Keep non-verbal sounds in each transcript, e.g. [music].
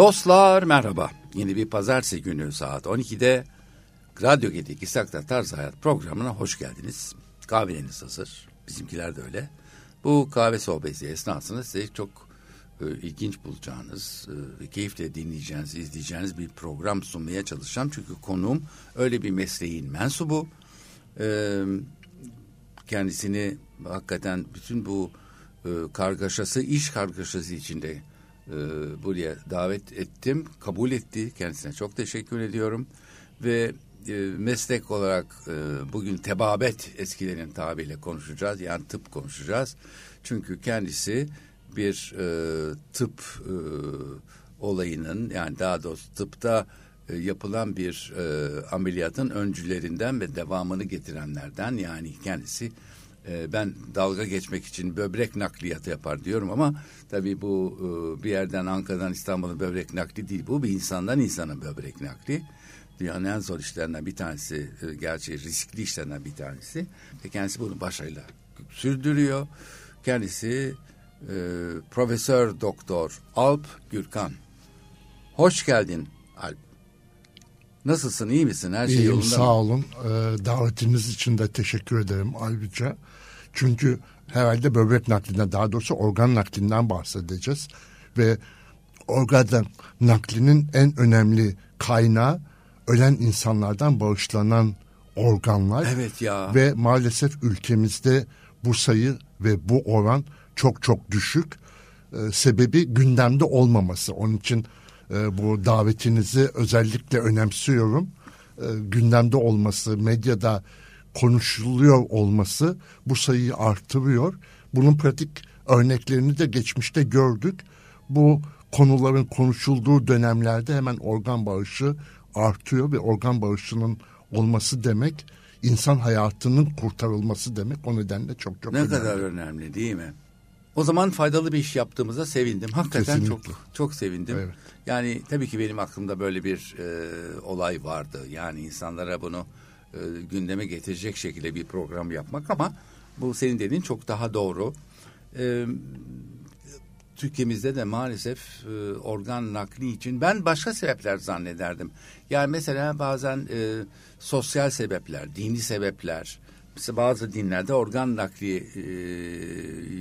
Dostlar merhaba. Yeni bir pazartesi günü saat 12'de Radyo Gedik İstakta Tarz Hayat programına hoş geldiniz. Kahveleriniz hazır. Bizimkiler de öyle. Bu kahve sohbeti esnasında size çok e, ilginç bulacağınız e, keyifle dinleyeceğiniz, izleyeceğiniz bir program sunmaya çalışacağım. Çünkü konuğum öyle bir mesleğin mensubu. E, kendisini hakikaten bütün bu e, kargaşası, iş kargaşası içinde e, buraya davet ettim. Kabul etti. Kendisine çok teşekkür ediyorum. Ve e, meslek olarak e, bugün tebabet eskilerin tabiriyle konuşacağız. Yani tıp konuşacağız. Çünkü kendisi bir e, tıp e, olayının yani daha doğrusu tıpta e, yapılan bir e, ameliyatın öncülerinden ve devamını getirenlerden yani kendisi e, ben dalga geçmek için böbrek nakliyatı yapar diyorum ama tabii bu e, bir yerden Ankara'dan İstanbul'a böbrek nakli değil. Bu bir insandan insana böbrek nakli. Dünyanın en zor işlerinden bir tanesi e, gerçi riskli işlerinden bir tanesi. Ve kendisi bunu başarıyla sürdürüyor. Kendisi e, Profesör Doktor Alp Gürkan. Hoş geldin Alp Nasılsın, iyi misin? Her şey İyiyim, yolunda sağ mı? olun. Ee, davetiniz için de teşekkür ederim ayrıca. Çünkü herhalde böbrek naklinden, daha doğrusu organ naklinden bahsedeceğiz. Ve organ naklinin en önemli kaynağı ölen insanlardan bağışlanan organlar. Evet ya. Ve maalesef ülkemizde bu sayı ve bu oran çok çok düşük. Ee, sebebi gündemde olmaması. Onun için e, bu davetinizi özellikle önemsiyorum. E, gündemde olması, medyada konuşuluyor olması bu sayıyı artırıyor. Bunun pratik örneklerini de geçmişte gördük. Bu konuların konuşulduğu dönemlerde hemen organ bağışı artıyor ve organ bağışının olması demek insan hayatının kurtarılması demek. O nedenle çok çok Ne önemli. kadar önemli değil mi? O zaman faydalı bir iş yaptığımıza sevindim. Hakikaten Kesinlikle. çok çok sevindim. Evet. Yani tabii ki benim aklımda böyle bir e, olay vardı. Yani insanlara bunu e, gündeme getirecek şekilde bir program yapmak ama bu senin dediğin çok daha doğru. E, Türkiye'mizde de maalesef e, organ nakli için ben başka sebepler zannederdim. Yani mesela bazen e, sosyal sebepler, dini sebepler. Mesela bazı dinlerde organ nakli e,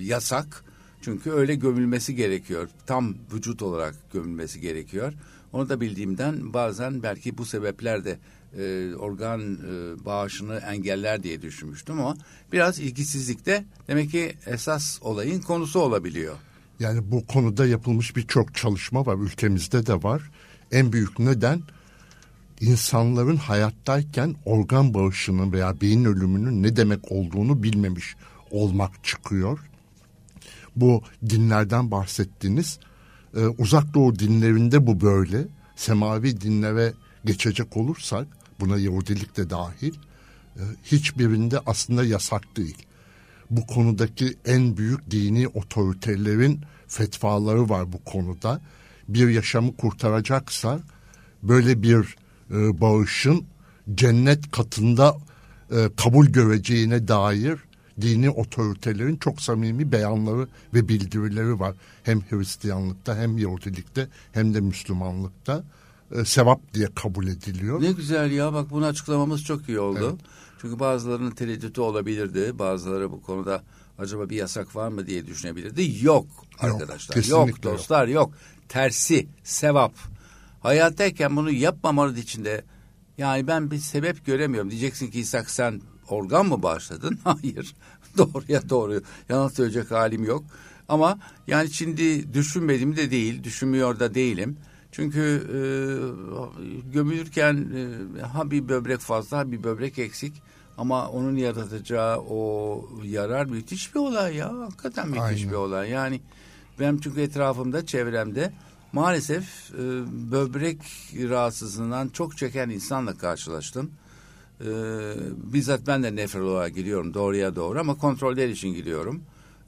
yasak. Çünkü öyle gömülmesi gerekiyor. Tam vücut olarak gömülmesi gerekiyor. Onu da bildiğimden bazen belki bu sebepler de e, organ e, bağışını engeller diye düşünmüştüm ama biraz ilgisizlikte demek ki esas olayın konusu olabiliyor. Yani bu konuda yapılmış birçok çalışma var ülkemizde de var. En büyük neden insanların hayattayken organ bağışının veya beyin ölümünün ne demek olduğunu bilmemiş olmak çıkıyor. Bu dinlerden bahsettiğiniz e, uzak doğu dinlerinde bu böyle. Semavi dinlere geçecek olursak buna Yahudilik de dahil e, hiçbirinde aslında yasak değil bu konudaki en büyük dini otoritelerin fetvaları var bu konuda. Bir yaşamı kurtaracaksa böyle bir e, bağışın cennet katında e, kabul göreceğine dair dini otoritelerin çok samimi beyanları ve bildirileri var. Hem Hristiyanlıkta hem Yahudilikte hem de Müslümanlıkta e, sevap diye kabul ediliyor. Ne güzel ya bak bunu açıklamamız çok iyi oldu. Çünkü bazılarının tereddütü olabilirdi. Bazıları bu konuda acaba bir yasak var mı diye düşünebilirdi. Yok arkadaşlar. Yok, yok. dostlar yok. Tersi sevap. Hayattayken bunu yapmamalı içinde yani ben bir sebep göremiyorum. Diyeceksin ki İshak sen organ mı bağışladın? [laughs] Hayır. [laughs] Doğruya doğru. Yalan söyleyecek halim yok. Ama yani şimdi düşünmedim de değil, düşünmüyor da değilim. Çünkü e, gömülürken e, ha bir böbrek fazla ha bir böbrek eksik ama onun yaratacağı o yarar müthiş bir olay ya. Hakikaten müthiş Aynen. bir olay. Yani benim çünkü etrafımda, çevremde maalesef e, böbrek rahatsızlığından çok çeken insanla karşılaştım. E, bizzat ben de nefroloğa giriyorum doğruya doğru ama kontroller için giriyorum.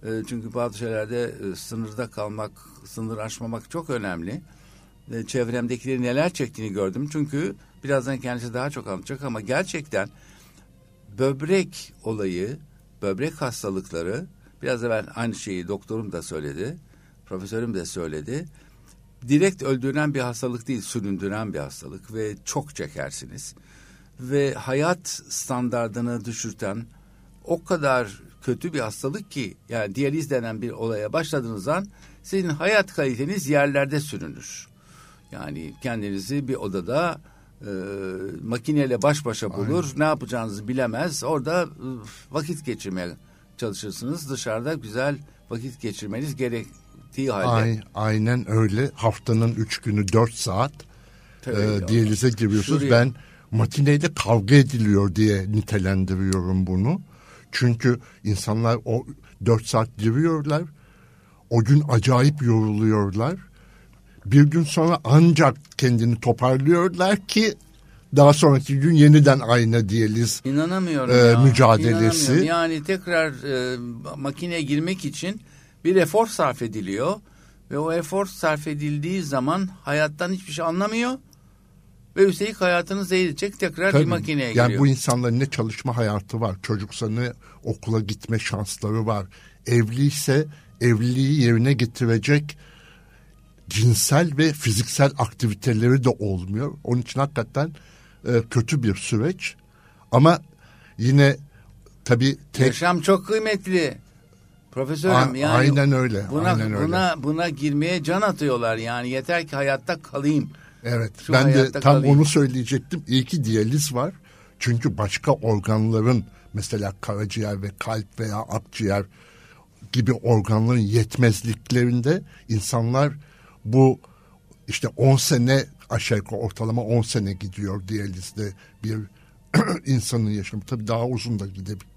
E, çünkü bazı şeylerde e, sınırda kalmak, sınır aşmamak çok önemli. E, çevremdekileri neler çektiğini gördüm. Çünkü birazdan kendisi daha çok anlatacak ama gerçekten böbrek olayı, böbrek hastalıkları biraz evvel aynı şeyi doktorum da söyledi, profesörüm de söyledi. Direkt öldüren bir hastalık değil, süründüren bir hastalık ve çok çekersiniz. Ve hayat standartını düşürten o kadar kötü bir hastalık ki yani diyaliz denen bir olaya başladığınız an sizin hayat kaliteniz yerlerde sürünür. Yani kendinizi bir odada e, makineyle baş başa bulur. Aynen. Ne yapacağınızı bilemez. Orada vakit geçirmeye çalışırsınız. Dışarıda güzel vakit geçirmeniz gerektiği halde. Aynen öyle. Haftanın üç günü dört saat e, diyalize giriyorsunuz. Şuraya. Ben makineyle kavga ediliyor diye nitelendiriyorum bunu. Çünkü insanlar o dört saat giriyorlar. O gün acayip yoruluyorlar. Bir gün sonra ancak kendini toparlıyorlar ki daha sonraki gün yeniden aynı diyaliz İnanamıyorum e, ya. mücadelesi. İnanamıyorum. Yani tekrar e, makineye girmek için bir efor sarf ediliyor ve o efor sarf edildiği zaman hayattan hiçbir şey anlamıyor ve üstelik hayatını zehirleyecek tekrar Tabii, bir makineye yani giriyor. Yani bu insanların ne çalışma hayatı var, çocuksa ne okula gitme şansları var. Evliyse evliliği yerine getirecek cinsel ve fiziksel aktiviteleri de olmuyor. Onun için hakikaten e, kötü bir süreç. Ama yine tabii tek... Yaşam çok kıymetli. Profesörüm A- yani aynen öyle. Buna aynen öyle. buna buna girmeye can atıyorlar yani yeter ki hayatta kalayım. Evet. Şu ben de tam kalayım. onu söyleyecektim. İyi ki diyaliz var. Çünkü başka organların mesela karaciğer ve kalp veya akciğer gibi organların yetmezliklerinde insanlar bu işte 10 sene aşağı yukarı ortalama 10 sene gidiyor diyalizde bir [clears throat] insanın yaşamı. Tabii daha uzun da gidebilir.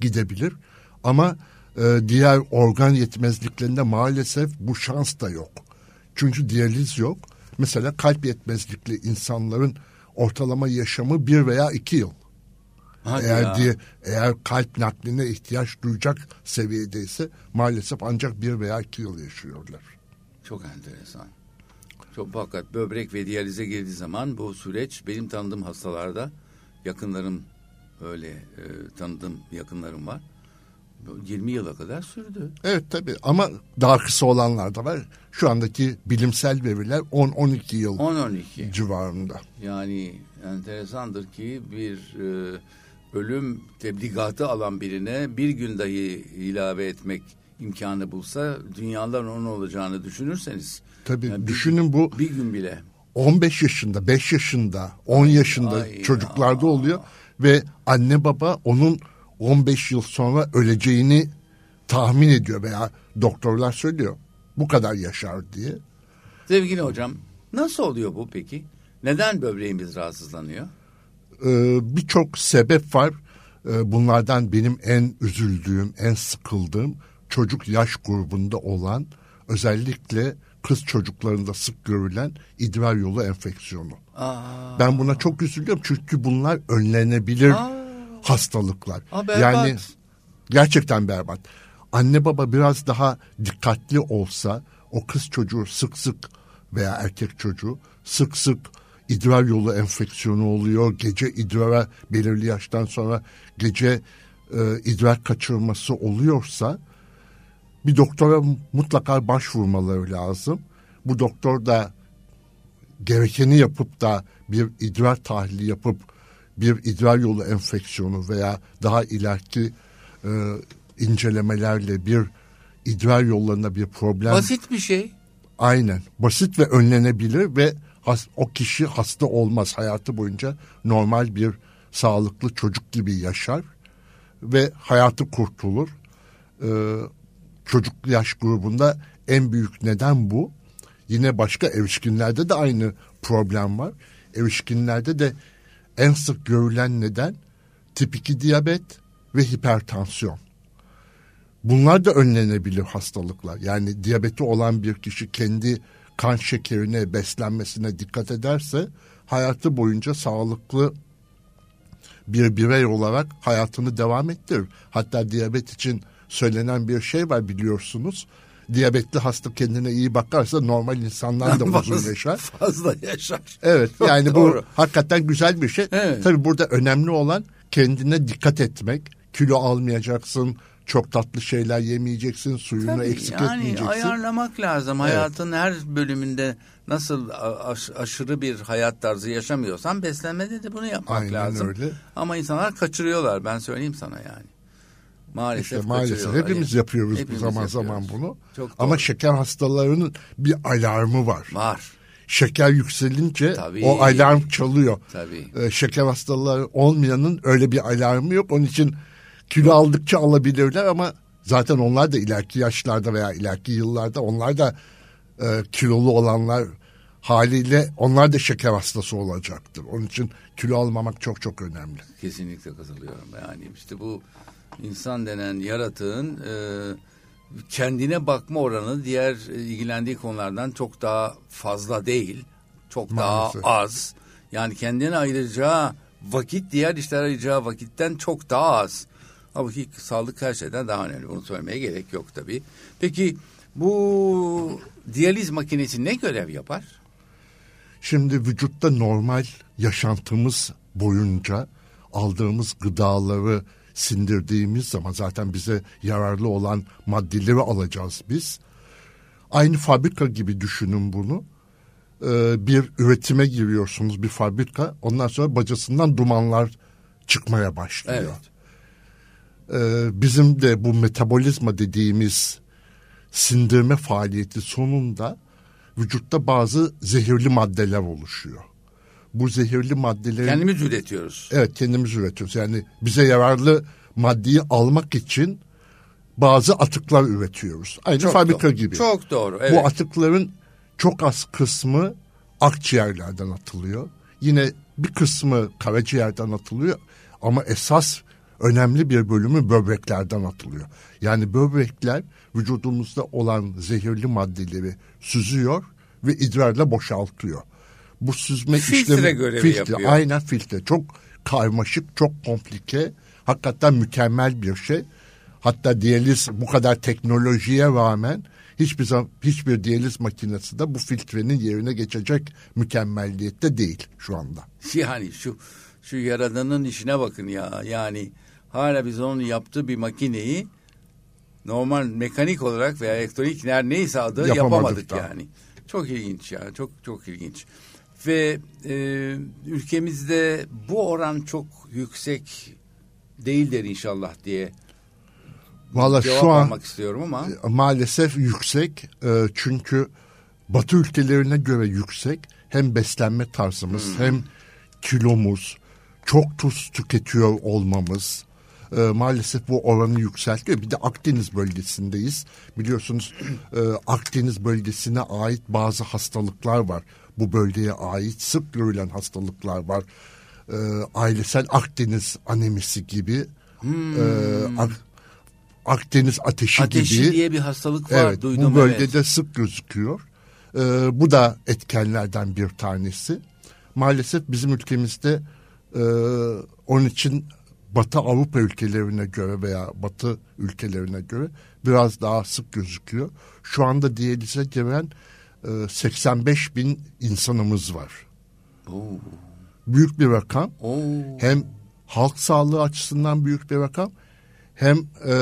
gidebilir. Ama e, diğer organ yetmezliklerinde maalesef bu şans da yok. Çünkü diyaliz yok. Mesela kalp yetmezlikli insanların ortalama yaşamı bir veya iki yıl. Hadi eğer ya. diye eğer kalp nakline ihtiyaç duyacak seviyedeyse maalesef ancak bir veya iki yıl yaşıyorlar. Çok enteresan. Çok fakat böbrek ve diyalize girdiği zaman bu süreç benim tanıdığım hastalarda yakınlarım öyle e, tanıdığım yakınlarım var. 20 yıla kadar sürdü. Evet tabii ama daha kısa olanlar da var. Şu andaki bilimsel veriler 10-12 yıl 10-12 civarında. Yani enteresandır ki bir e, ölüm tebligatı alan birine bir gün dahi ilave etmek imkanı bulsa dünyaların onun olacağını düşünürseniz. Tabii yani düşünün bu bir gün bile 15 yaşında, 5 yaşında, 10 yaşında ay, çocuklarda ya. oluyor ve anne baba onun 15 yıl sonra öleceğini tahmin ediyor veya doktorlar söylüyor. Bu kadar yaşar diye. Sevgili hocam nasıl oluyor bu peki? Neden böbreğimiz rahatsızlanıyor? Ee, Birçok sebep var. Ee, bunlardan benim en üzüldüğüm, en sıkıldığım çocuk yaş grubunda olan özellikle kız çocuklarında sık görülen idrar yolu enfeksiyonu. Aa. Ben buna çok üzülüyorum çünkü bunlar önlenebilir Aa. Hastalıklar. Aa, yani gerçekten berbat. Anne baba biraz daha dikkatli olsa o kız çocuğu sık sık veya erkek çocuğu sık sık idrar yolu enfeksiyonu oluyor. Gece idrara belirli yaştan sonra gece e, idrar kaçırması oluyorsa bir doktora mutlaka başvurmaları lazım. Bu doktor da gerekeni yapıp da bir idrar tahlili yapıp bir idrar yolu enfeksiyonu veya daha ileriki e, incelemelerle bir idrar yollarında bir problem. Basit bir şey. Aynen. Basit ve önlenebilir ve has, o kişi hasta olmaz hayatı boyunca normal bir sağlıklı çocuk gibi yaşar ve hayatı kurtulur. Ee, çocuk yaş grubunda en büyük neden bu. Yine başka erişkinlerde de aynı problem var. Erişkinlerde de en sık görülen neden tip 2 diyabet ve hipertansiyon. Bunlar da önlenebilir hastalıklar. Yani diyabeti olan bir kişi kendi kan şekerine, beslenmesine dikkat ederse hayatı boyunca sağlıklı bir birey olarak hayatını devam ettirir. Hatta diyabet için söylenen bir şey var biliyorsunuz. Diyabetli hasta kendine iyi bakarsa normal insanlar da [laughs] uzun yaşar. Fazla yaşar. Evet [laughs] yani bu hakikaten güzel bir şey. Evet. Tabii burada önemli olan kendine dikkat etmek. Kilo almayacaksın, çok tatlı şeyler yemeyeceksin, suyunu Tabii, eksik yani etmeyeceksin. ayarlamak lazım. Hayatın her bölümünde nasıl aş- aşırı bir hayat tarzı yaşamıyorsan beslenmede de bunu yapmak Aynen lazım. öyle. Ama insanlar kaçırıyorlar ben söyleyeyim sana yani. Maalesef İşte maalesef hepimiz yapıyoruz Hepimiz zaman yapıyoruz. zaman bunu. Çok Ama doğru. şeker hastalarının bir alarmı var. Var Şeker yükselince Tabii. o alarm çalıyor. tabii. Ee, şeker hastaları olmayanın öyle bir alarmı yok. Onun için kilo aldıkça alabilirler ama zaten onlar da ileriki yaşlarda veya ileriki yıllarda onlar da e, kilolu olanlar haliyle onlar da şeker hastası olacaktır. Onun için kilo almamak çok çok önemli. Kesinlikle katılıyorum. Yani işte bu insan denen yaratığın e, kendine bakma oranı diğer e, ilgilendiği konulardan çok daha fazla değil. Çok Maalesef. daha az. Yani kendine ayıracağı vakit diğer işlere ayıracağı vakitten çok daha az. Halbuki sağlık her şeyden daha önemli. Bunu söylemeye gerek yok tabii. Peki bu diyaliz makinesi ne görev yapar? Şimdi vücutta normal yaşantımız boyunca aldığımız gıdaları sindirdiğimiz zaman zaten bize yararlı olan maddeleri alacağız biz. Aynı fabrika gibi düşünün bunu. Ee, bir üretime giriyorsunuz bir fabrika. Ondan sonra bacasından dumanlar çıkmaya başlıyor. Evet. Ee, bizim de bu metabolizma dediğimiz sindirme faaliyeti sonunda vücutta bazı zehirli maddeler oluşuyor. Bu zehirli maddelerin Kendimiz üretiyoruz. evet kendimiz üretiyoruz. Yani bize yararlı maddeyi almak için bazı atıklar üretiyoruz. Aynı Çok fabrika doğru. gibi. Çok doğru. Evet. Bu atıkların çok az kısmı akciğerlerden atılıyor. Yine bir kısmı karaciğerden atılıyor ama esas önemli bir bölümü böbreklerden atılıyor. Yani böbrekler vücudumuzda olan zehirli maddeleri süzüyor ve idrarla boşaltıyor. Bu süzme Filtre işlemi görevi yapıyor. Aynen filtre. Çok karmaşık, çok komplike. Hakikaten mükemmel bir şey. Hatta diyaliz bu kadar teknolojiye rağmen hiçbir zaman hiçbir diyaliz makinesi de bu filtrenin yerine geçecek mükemmelliyette değil şu anda. Yani şu şu yaradanın işine bakın ya. Yani hala biz onun yaptığı bir makineyi normal mekanik olarak veya elektronik her neyse adı Yapamadık yapamadık da. yani. Çok ilginç ya. Çok çok ilginç. Ve e, ülkemizde bu oran çok yüksek değildir inşallah diye Valla şu an almak istiyorum ama maalesef yüksek E, çünkü Batı ülkelerine göre yüksek hem beslenme tarzımız Hmm. hem kilomuz çok tuz tüketiyor olmamız e, maalesef bu oranı yükseltiyor. Bir de Akdeniz bölgesindeyiz. Biliyorsunuz e, Akdeniz bölgesine ait bazı hastalıklar var. Bu bölgeye ait sık görülen hastalıklar var. E, ailesel Akdeniz anemisi gibi e, Ak- Akdeniz ateşi, Hmm. ateşi gibi. diye bir hastalık var Evet, duydum bu bölgede evet. sık gözüküyor. Ee, bu da etkenlerden bir tanesi. Maalesef bizim ülkemizde e, onun için Batı Avrupa ülkelerine göre veya Batı ülkelerine göre biraz daha sık gözüküyor. Şu anda diyalize giren e, 85 bin insanımız var. Oo, Büyük bir rakam. oo. Hem halk sağlığı açısından büyük bir rakam hem e,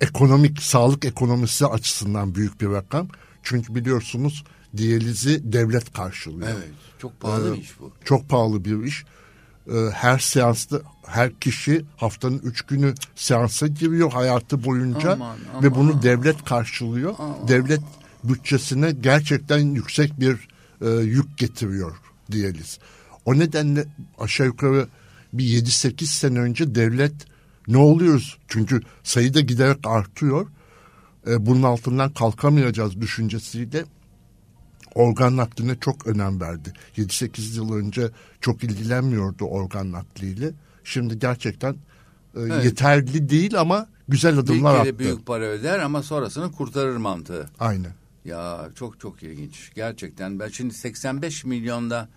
ekonomik sağlık ekonomisi açısından büyük bir rakam. Çünkü biliyorsunuz diyalizi devlet karşılıyor. Evet çok pahalı Ee, bir iş bu. Çok pahalı bir iş. E, her seansta her kişi haftanın üç günü seansa giriyor hayatı boyunca Aman, ve aman. bunu devlet karşılıyor. Devlet bütçesine gerçekten yüksek bir e, yük getiriyor diyaliz. O nedenle aşağı yukarı bir 7-8 sene önce devlet ne oluyoruz? Çünkü sayı da giderek artıyor. E, bunun altından kalkamayacağız düşüncesiyle organ nakline çok önem verdi. 7-8 yıl önce çok ilgilenmiyordu organ nakliyle. Şimdi gerçekten e, yeterli değil ama güzel Bir adımlar kere attı. büyük para öder ama sonrasını kurtarır mantığı. Aynen. Ya çok çok ilginç. Gerçekten ben şimdi 85 milyonda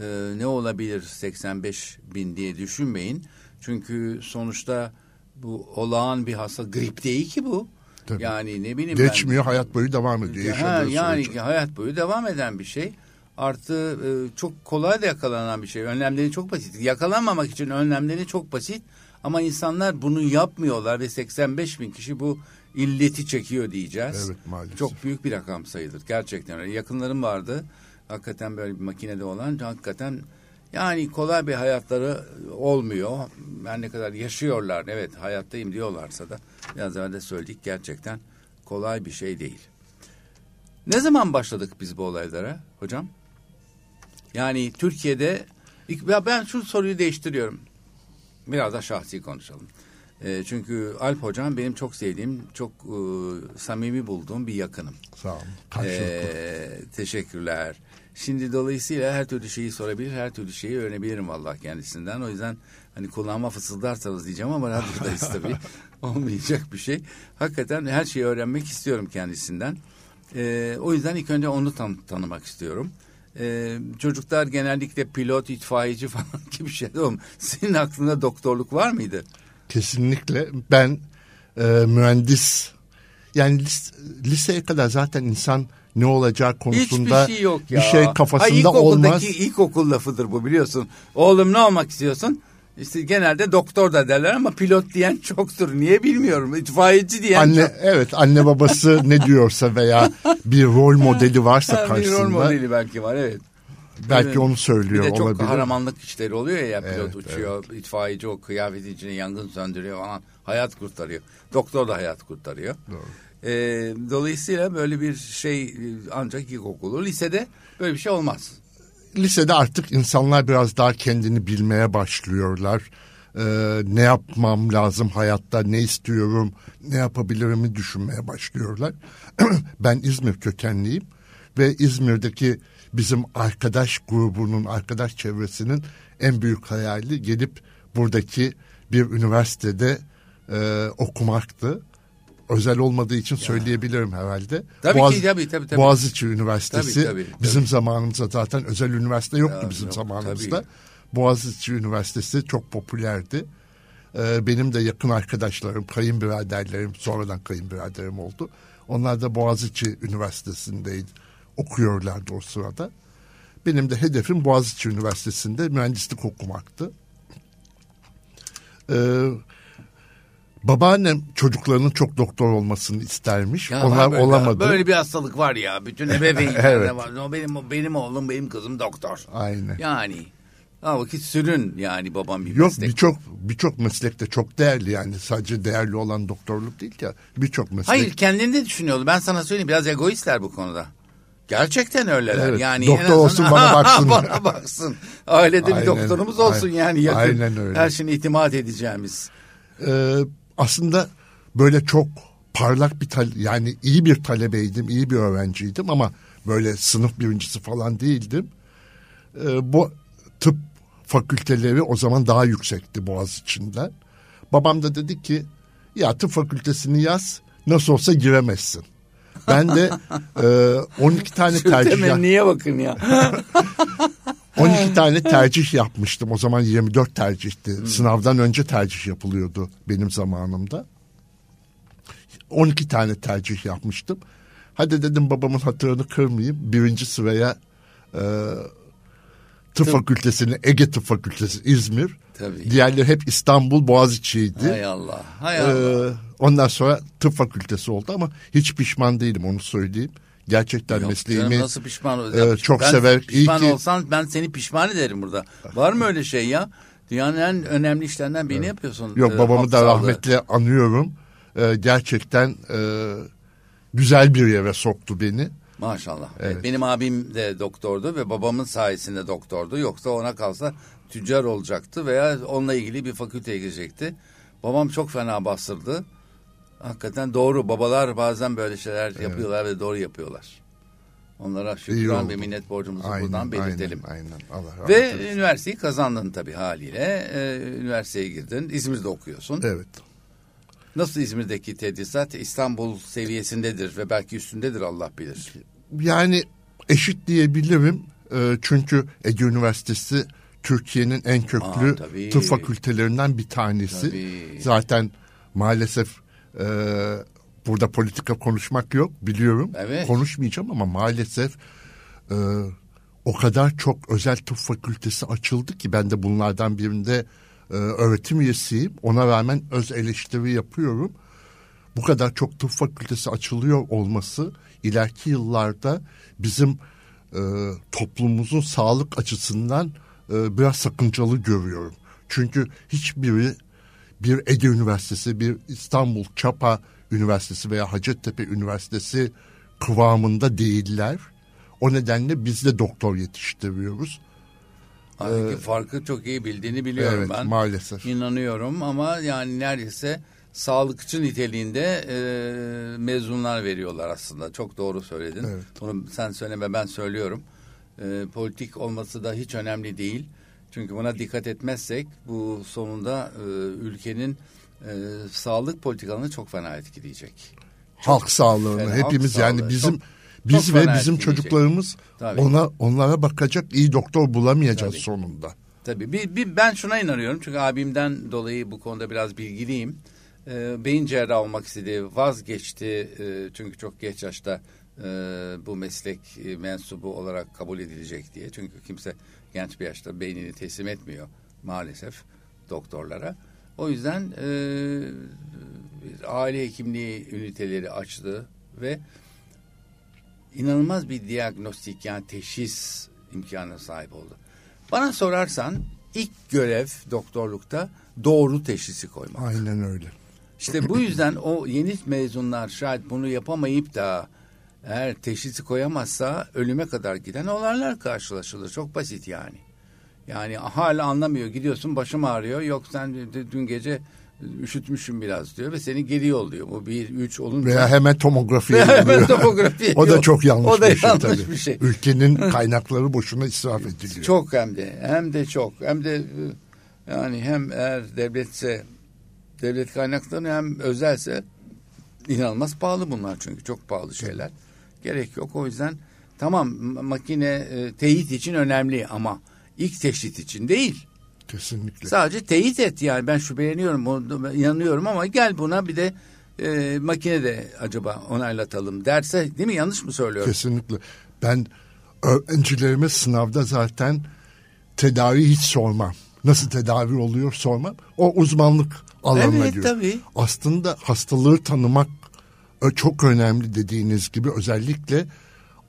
e, ne olabilir 85 bin diye düşünmeyin. Çünkü sonuçta bu olağan bir hasta grip değil ki bu. Tabii. Yani ne bileyim Geçmiyor ben. hayat boyu devam ediyor. Ha, yani sürece. hayat boyu devam eden bir şey. Artı e, çok kolay da yakalanan bir şey. Önlemleri çok basit. Yakalanmamak için önlemleri çok basit Ama insanlar bunu yapmıyorlar ve 85 bin kişi bu illeti çekiyor diyeceğiz. Evet maalesef. Çok büyük bir rakam sayılır gerçekten öyle. Yakınlarım vardı hakikaten böyle bir makinede olan hakikaten yani kolay bir hayatları olmuyor. Ben ne kadar yaşıyorlar evet hayattayım diyorlarsa da biraz evvel de söyledik gerçekten kolay bir şey değil. Ne zaman başladık biz bu olaylara hocam? Yani Türkiye'de ya ben şu soruyu değiştiriyorum. Biraz da şahsi konuşalım. E, çünkü Alp hocam benim çok sevdiğim, çok e, samimi bulduğum bir yakınım. Sağ olun. Karşılıklı. E, teşekkürler. Şimdi dolayısıyla her türlü şeyi sorabilir, her türlü şeyi öğrenebilirim vallahi kendisinden. O yüzden hani kulağıma fısıldarsanız diyeceğim ama radyodayız tabii. [laughs] Olmayacak bir şey. Hakikaten her şeyi öğrenmek istiyorum kendisinden. E, o yüzden ilk önce onu tan tanımak istiyorum. E, çocuklar genellikle pilot, itfaiyeci falan [laughs] gibi şeyler. Oğlum, senin aklında doktorluk var mıydı? Kesinlikle. Ben e, mühendis yani lis, liseye kadar zaten insan ne olacağı konusunda Hiçbir şey yok ya. bir şey kafasında Ay, ilkokuldaki olmaz. ilkokul lafıdır bu biliyorsun. Oğlum ne olmak istiyorsun? İşte genelde doktor da derler ama pilot diyen çoktur. Niye bilmiyorum. İtfaiyeci diyen Anne çok. evet anne babası [laughs] ne diyorsa veya bir rol modeli varsa bir karşısında rol modeli belki var evet. belki Evet. onu Bir söylüyor de çok olabilir. kahramanlık işleri oluyor ya pilot Evet, uçuyor, itfaiyeci o kıyafetin içine yangın söndürüyor falan hayat kurtarıyor. Doktor da hayat kurtarıyor. Doğru. Ee, dolayısıyla böyle bir şey ancak ilkokulu. Lisede böyle bir şey olmaz. Lisede artık insanlar biraz daha kendini bilmeye başlıyorlar. Ee, ne yapmam lazım hayatta, ne istiyorum, ne yapabilirimi düşünmeye başlıyorlar. [clears throat] ben İzmir kökenliyim ve İzmir'deki bizim arkadaş grubunun, arkadaş çevresinin en büyük hayali gelip buradaki bir üniversitede e, okumaktı. Özel olmadığı için söyleyebilirim herhalde. Tabii ki, tabii, tabii, tabii. Boğaziçi Üniversitesi Tabii, tabii, tabii. bizim zamanımızda zaten özel üniversite yoktu Ya, bizim yok, zamanımızda. tabii. Boğaziçi Üniversitesi çok popülerdi. Ee, benim de yakın arkadaşlarım, kayınbiraderlerim, sonradan kayınbiraderim oldu. Onlar da Boğaziçi Üniversitesi'ndeydi. Okuyorlardı o sırada. Benim de hedefim Boğaziçi Üniversitesi'nde mühendislik okumaktı. Ee, babaannem çocuklarının çok doktor olmasını istermiş. Ya Onlar böyle, olamadı. Böyle bir hastalık var ya. Bütün ebeveynlerde [laughs] Evet. var. O benim, benim oğlum, benim kızım doktor. Aynen. Yani. Ha vakit sürün yani babam bir Yok meslek. birçok birçok meslekte çok değerli yani sadece değerli olan doktorluk değil ya birçok meslek. Hayır kendini düşünüyordu. Ben sana söyleyeyim biraz egoistler bu konuda. Gerçekten öyleler. Evet, yani doktor en azından- olsun, bana [laughs] baksın. bana baksın. Ailede bir Aynen, doktorumuz olsun aynen. yani yakın. Aynen öyle. Her şeyine itimat edeceğimiz. Ee, aslında böyle çok parlak bir yani iyi bir talebeydim, iyi bir öğrenciydim ama böyle sınıf birincisi falan değildim. Ee, bu tıp fakülteleri o zaman daha yüksekti Boğaziçi'nden. Babam da dedi ki ya tıp fakültesini yaz nasıl olsa giremezsin. Ben de [laughs] e, 12 tane Şu tercih yap- temenniye bakın ya. [laughs] 12 tane tercih yapmıştım. O zaman 24 tercihti. Sınavdan önce tercih yapılıyordu benim zamanımda. 12 tane tercih yapmıştım. Hadi dedim babamın hatırını kırmayayım. Birinci sıraya e, tıp fakültesini, Ege Tıp Fakültesi İzmir. Tabii. Diğerleri hep İstanbul Boğaziçi'ydi. Hay Allah. Hay Allah. Ee, ondan sonra tıp fakültesi oldu ama hiç pişman değilim onu söyleyeyim. Gerçekten Yok mesleğimi nasıl pişman e, çok ben sever. İyi Pişman ki olsan ben seni pişman ederim burada. Var mı öyle şey ya? Dünyanın en önemli işlerinden birini yapıyorsun. Yok Ee, babamı da rahmetle anıyorum. Ee, gerçekten e, güzel bir yere soktu beni. Maşallah. Evet. Benim abim de doktordu ve babamın sayesinde doktordu. Yoksa ona kalsa tüccar olacaktı veya onunla ilgili bir fakülteye girecekti. Babam çok fena bastırdı. Hakikaten doğru. Babalar bazen böyle şeyler yapıyorlar ve doğru yapıyorlar. Onlara şükran ve minnet borcumuzu Aynen, buradan belirtelim. Aynen, aynen. Allah Ve eylesin. üniversiteyi kazandın tabii haliyle. Ee, üniversiteye girdin. İzmir'de okuyorsun. Evet. Nasıl İzmir'deki tedrisat İstanbul seviyesindedir ve belki üstündedir Allah bilir. Yani eşit diyebilirim. Ee, çünkü Ege Üniversitesi Türkiye'nin en köklü Aa, tabii. tıp fakültelerinden bir tanesi. Tabii. Zaten maalesef e, burada politika konuşmak yok biliyorum. Evet. Konuşmayacağım ama maalesef e, o kadar çok özel tıp fakültesi açıldı ki ben de bunlardan birinde e, öğretim üyesiyim. Ona rağmen öz eleştiri yapıyorum. Bu kadar çok tıp fakültesi açılıyor olması ileriki yıllarda bizim e, toplumumuzun sağlık açısından e, biraz sakıncalı görüyorum. Çünkü hiçbiri bir Ege Üniversitesi, bir İstanbul Çapa Üniversitesi veya Hacettepe Üniversitesi kıvamında değiller. O nedenle biz de doktor yetiştiriyoruz. Halbuki ee, farkı çok iyi bildiğini biliyorum evet, ben. maalesef. İnanıyorum ama yani neredeyse sağlıkçı niteliğinde e, mezunlar veriyorlar aslında. Çok doğru söyledin. Evet. Bunu sen söyleme ben söylüyorum. E, politik olması da hiç önemli değil. Çünkü buna dikkat etmezsek bu sonunda e, ülkenin e, sağlık politikalarını çok fena etkileyecek. Çok halk sağlığını fena, hepimiz halk yani sağlığı. bizim çok, biz çok ve bizim çocuklarımız Tabii. ona onlara bakacak iyi doktor bulamayacağız Tabii. sonunda. Tabii bir, bir ben şuna inanıyorum çünkü abimden dolayı bu konuda biraz bilgiliyim. E, beyin cerrahı olmak istedi, vazgeçti e, çünkü çok geç yaşta e, bu meslek e, mensubu olarak kabul edilecek diye. Çünkü kimse genç bir yaşta beynini teslim etmiyor maalesef doktorlara. O yüzden e, aile hekimliği üniteleri açtı ve inanılmaz bir diagnostik yani teşhis imkanına sahip oldu. Bana sorarsan ilk görev doktorlukta doğru teşhisi koymak. Aynen öyle. İşte bu yüzden o yeni mezunlar şayet bunu yapamayıp da eğer teşhisi koyamazsa ölüme kadar giden olaylar karşılaşılır. Çok basit yani. Yani hala anlamıyor. Gidiyorsun başım ağrıyor. Yok sen dün gece üşütmüşüm biraz diyor ve seni geri yolluyor. Bu bir üç olunca. Veya hemen tomografi hemen tomografi o da çok yanlış, o da bir, şey, yanlış tabii. bir şey. Ülkenin [laughs] kaynakları boşuna israf ediliyor. Çok hem de hem de çok hem de yani hem eğer devletse devlet kaynakları hem özelse inanılmaz pahalı bunlar çünkü çok pahalı şeyler. Gerek yok o yüzden tamam makine e, teyit için önemli ama ilk teşhis için değil. Kesinlikle. Sadece teyit et yani ben şüpheleniyorum, inanıyorum ama gel buna bir de e, makine de acaba onaylatalım derse değil mi yanlış mı söylüyorum? Kesinlikle. Ben öğrencilerime sınavda zaten tedavi hiç sormam. Nasıl tedavi oluyor sormam. O uzmanlık alanına evet, giriyor. Tabii. Aslında hastalığı tanımak çok önemli dediğiniz gibi özellikle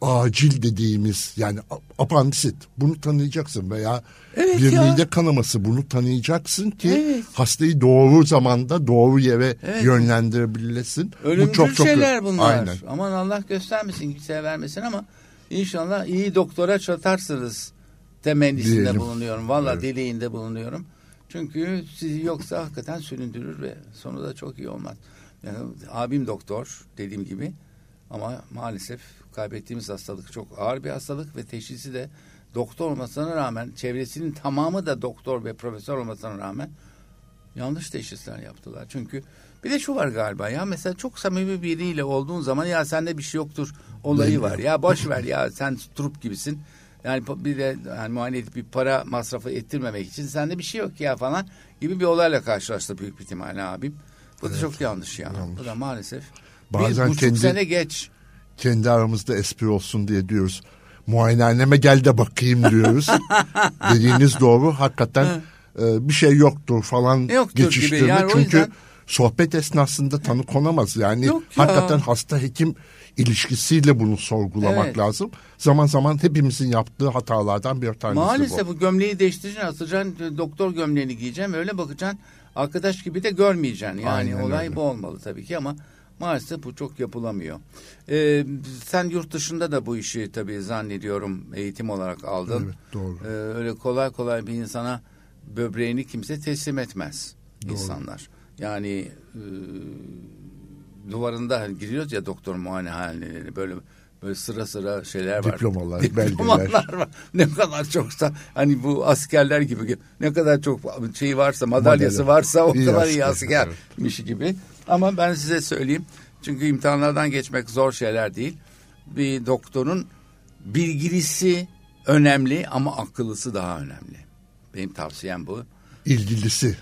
acil dediğimiz yani apandisit bunu tanıyacaksın veya evet bir ya. mide kanaması bunu tanıyacaksın ki evet. hastayı doğru zamanda doğru yere evet. yönlendirebilesin. Ölümcül Bu çok, çok şeyler bunlar. Aynen. Aman Allah göstermesin kimseye vermesin ama inşallah iyi doktora çatarsınız temennisinde Diyelim. bulunuyorum. Valla evet. dileğinde bulunuyorum. Çünkü sizi yoksa hakikaten süründürür ve sonu da çok iyi olmaz. Yani abim doktor dediğim gibi ama maalesef kaybettiğimiz hastalık çok ağır bir hastalık ve teşhisi de doktor olmasına rağmen çevresinin tamamı da doktor ve profesör olmasına rağmen yanlış teşhisler yaptılar. Çünkü bir de şu var galiba ya mesela çok samimi biriyle olduğun zaman ya sende bir şey yoktur olayı var. Ya boş ver ya [laughs] sen trup gibisin. Yani bir de yani muayene edip bir para masrafı ettirmemek için sende bir şey yok ya falan gibi bir olayla karşılaştı büyük bir ihtimalle abim. Bu evet, da çok yanlış ya. Yanlış. Bu da maalesef. Bazen bir buçuk kendi, sene geç kendi aramızda espri olsun diye diyoruz. Muayenehaneme gel de bakayım diyoruz. [laughs] Dediğiniz doğru. Hakikaten e, bir şey yoktur falan yoktur geçiştirme. Gibi. Yani Çünkü yüzden... sohbet esnasında tanı konamaz. Yani Yok hakikaten hasta hekim ilişkisiyle bunu sorgulamak evet. lazım. Zaman zaman hepimizin yaptığı hatalardan bir tanesi Maalesef bu. bu gömleği değiştireceksin, atacaksın, doktor gömleğini giyeceğim, öyle bakacaksın. Arkadaş gibi de görmeyeceksin. Yani Aynen olay öyle. bu olmalı tabii ki ama Maalesef bu çok yapılamıyor. Ee, sen yurt dışında da bu işi tabii zannediyorum eğitim olarak aldın. Evet doğru. Ee, öyle kolay kolay bir insana böbreğini kimse teslim etmez doğru. insanlar. Yani e, duvarında hani giriyoruz ya doktor muayenehaneleri böyle böyle sıra sıra şeyler var. Diplomalar, [laughs] Diplomalar var. Ne kadar çoksa hani bu askerler gibi ne kadar çok şey varsa madalyası Madalya. varsa o iyi kadar iyi askermiş gibi. Ama ben size söyleyeyim. Çünkü imtihanlardan geçmek zor şeyler değil. Bir doktorun bilgilisi önemli ama akıllısı daha önemli. Benim tavsiyem bu. İlgilisi.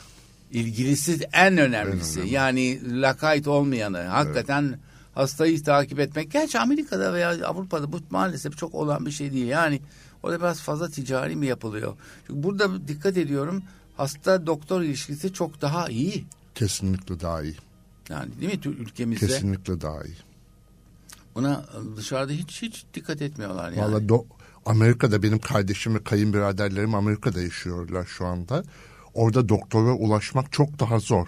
İlgilisi en önemlisi. En yani lakayt olmayanı. Hakikaten evet. Hastayı takip etmek. Gerçi Amerika'da veya Avrupa'da bu maalesef çok olan bir şey değil. Yani orada biraz fazla ticari mi yapılıyor? Çünkü burada dikkat ediyorum hasta doktor ilişkisi çok daha iyi. Kesinlikle daha iyi. Yani değil mi ülkemizde? Kesinlikle daha iyi. Buna dışarıda hiç hiç dikkat etmiyorlar yani. Vallahi do Amerika'da benim kardeşim ve kayınbiraderlerim Amerika'da yaşıyorlar şu anda. Orada doktora ulaşmak çok daha zor.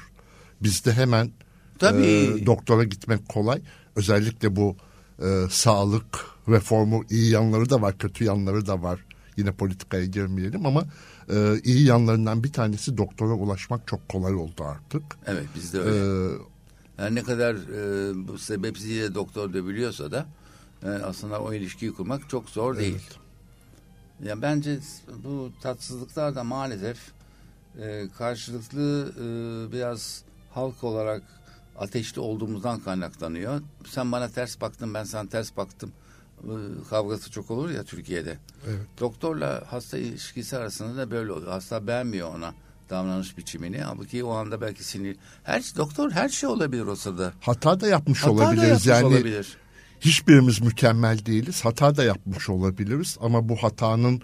Bizde hemen Tabii. E, doktora gitmek kolay. Özellikle bu e, sağlık reformu iyi yanları da var, kötü yanları da var. Yine politikaya girmeyelim ama e, iyi yanlarından bir tanesi doktora ulaşmak çok kolay oldu artık. Evet bizde öyle. Ee, her ne kadar e, bu sebepsiyle doktor dövülüyorsa da e, aslında o ilişkiyi kurmak çok zor evet. değil. Ya bence bu tatsızlıklar da maalesef e, karşılıklı e, biraz halk olarak ateşli olduğumuzdan kaynaklanıyor. Sen bana ters baktın ben sana ters baktım kavgası çok olur ya Türkiye'de. Evet. Doktorla hasta ilişkisi arasında da böyle oluyor. Hasta beğenmiyor ona davranış biçimini. Halbuki o anda belki sinir. Her doktor her şey olabilir o sırada. Hata da yapmış Hata olabiliriz. Da yapmış yani olabilir. hiçbirimiz mükemmel değiliz. Hata da yapmış olabiliriz ama bu hatanın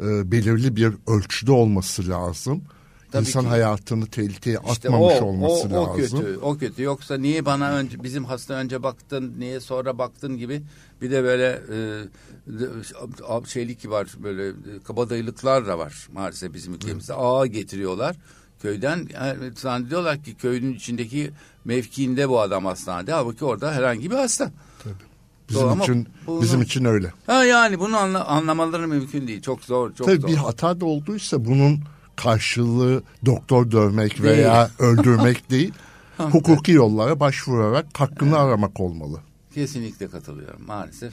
e, belirli bir ölçüde olması lazım. Tabii İnsan ki. hayatını tehlikeye işte atmamış o, olması o, o lazım. O kötü, o kötü. Yoksa niye bana önce bizim hasta önce baktın, niye sonra baktın gibi bir de böyle e, şeylik var böyle e, kabadayılıklar da var maalesef bizim ülkemizde. Ağa getiriyorlar köyden yani zannediyorlar ki köyün içindeki mevkiinde bu adam hastanede. Halbuki orada herhangi bir hasta. Tabii. Bizim Doğru, için bunu, bizim için öyle. Ha yani bunu anla, anlamaları mümkün değil. Çok zor, çok Tabii zor. bir hata da olduysa bunun karşılığı doktor dövmek veya [laughs] öldürmek değil. hukuki yollara başvurarak hakkını evet. aramak olmalı. Kesinlikle katılıyorum maalesef.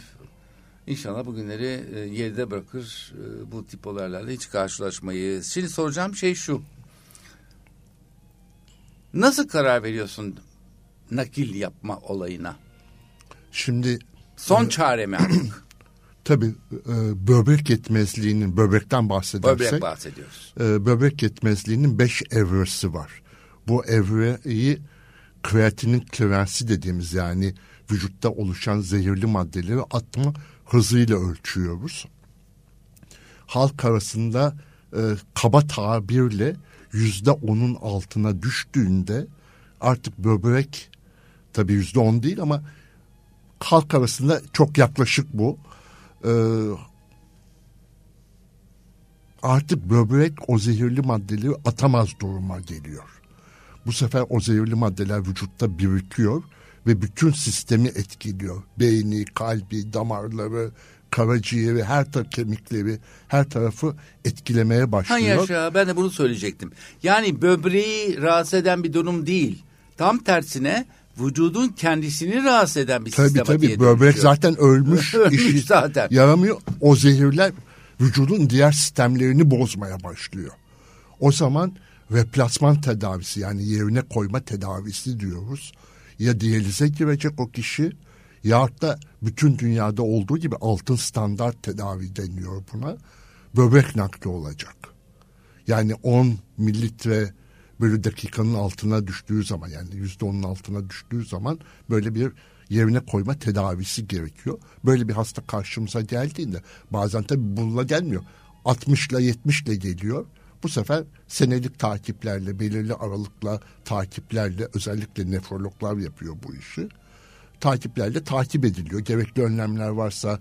İnşallah bugünleri e, geride bırakır e, bu tip olaylarla hiç karşılaşmayız. Şimdi soracağım şey şu. Nasıl karar veriyorsun nakil yapma olayına? Şimdi son çare mi artık? [clears throat] Tabii e, böbrek yetmezliğinin böbrekten bahsedersek. Böbrek bahsediyoruz. E, böbrek yetmezliğinin beş evresi var. Bu evreyi kreatinin klerensi dediğimiz yani vücutta oluşan zehirli maddeleri atma hızıyla ölçüyoruz. Halk arasında e, kaba tabirle yüzde onun altına düştüğünde artık böbrek tabii yüzde on değil ama halk arasında çok yaklaşık bu e, artık böbrek o zehirli maddeleri atamaz duruma geliyor. Bu sefer o zehirli maddeler vücutta birikiyor ve bütün sistemi etkiliyor. Beyni, kalbi, damarları, karaciğeri, her tarafı kemikleri, her tarafı etkilemeye başlıyor. Ha yaşa ben de bunu söyleyecektim. Yani böbreği rahatsız eden bir durum değil. Tam tersine vücudun kendisini rahatsız eden bir tabii, sistematiğe Tabii tabii böbrek zaten ölmüş. [laughs] ölmüş işi zaten. Yaramıyor. O zehirler vücudun diğer sistemlerini bozmaya başlıyor. O zaman replasman tedavisi yani yerine koyma tedavisi diyoruz. Ya diyalize girecek o kişi ya da bütün dünyada olduğu gibi altın standart tedavi deniyor buna. Böbrek nakli olacak. Yani 10 mililitre böyle dakikanın altına düştüğü zaman yani yüzde onun altına düştüğü zaman böyle bir yerine koyma tedavisi gerekiyor. Böyle bir hasta karşımıza geldiğinde bazen tabii bununla gelmiyor. 60 ile 70 ile geliyor. Bu sefer senelik takiplerle, belirli aralıkla takiplerle özellikle nefrologlar yapıyor bu işi. Takiplerle takip ediliyor. Gerekli önlemler varsa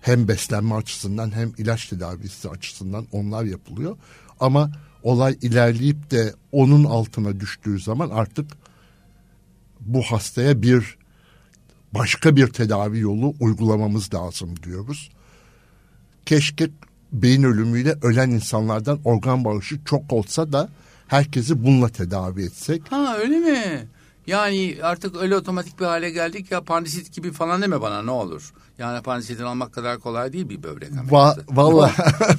hem beslenme açısından hem ilaç tedavisi açısından onlar yapılıyor. Ama olay ilerleyip de onun altına düştüğü zaman artık bu hastaya bir başka bir tedavi yolu uygulamamız lazım diyoruz. Keşke beyin ölümüyle ölen insanlardan organ bağışı çok olsa da herkesi bununla tedavi etsek. Ha öyle mi? Yani artık öyle otomatik bir hale geldik ya pandisit gibi falan deme bana ne olur. Yani pandisitin almak kadar kolay değil bir böbrek ameliyatı. [laughs] Va Valla.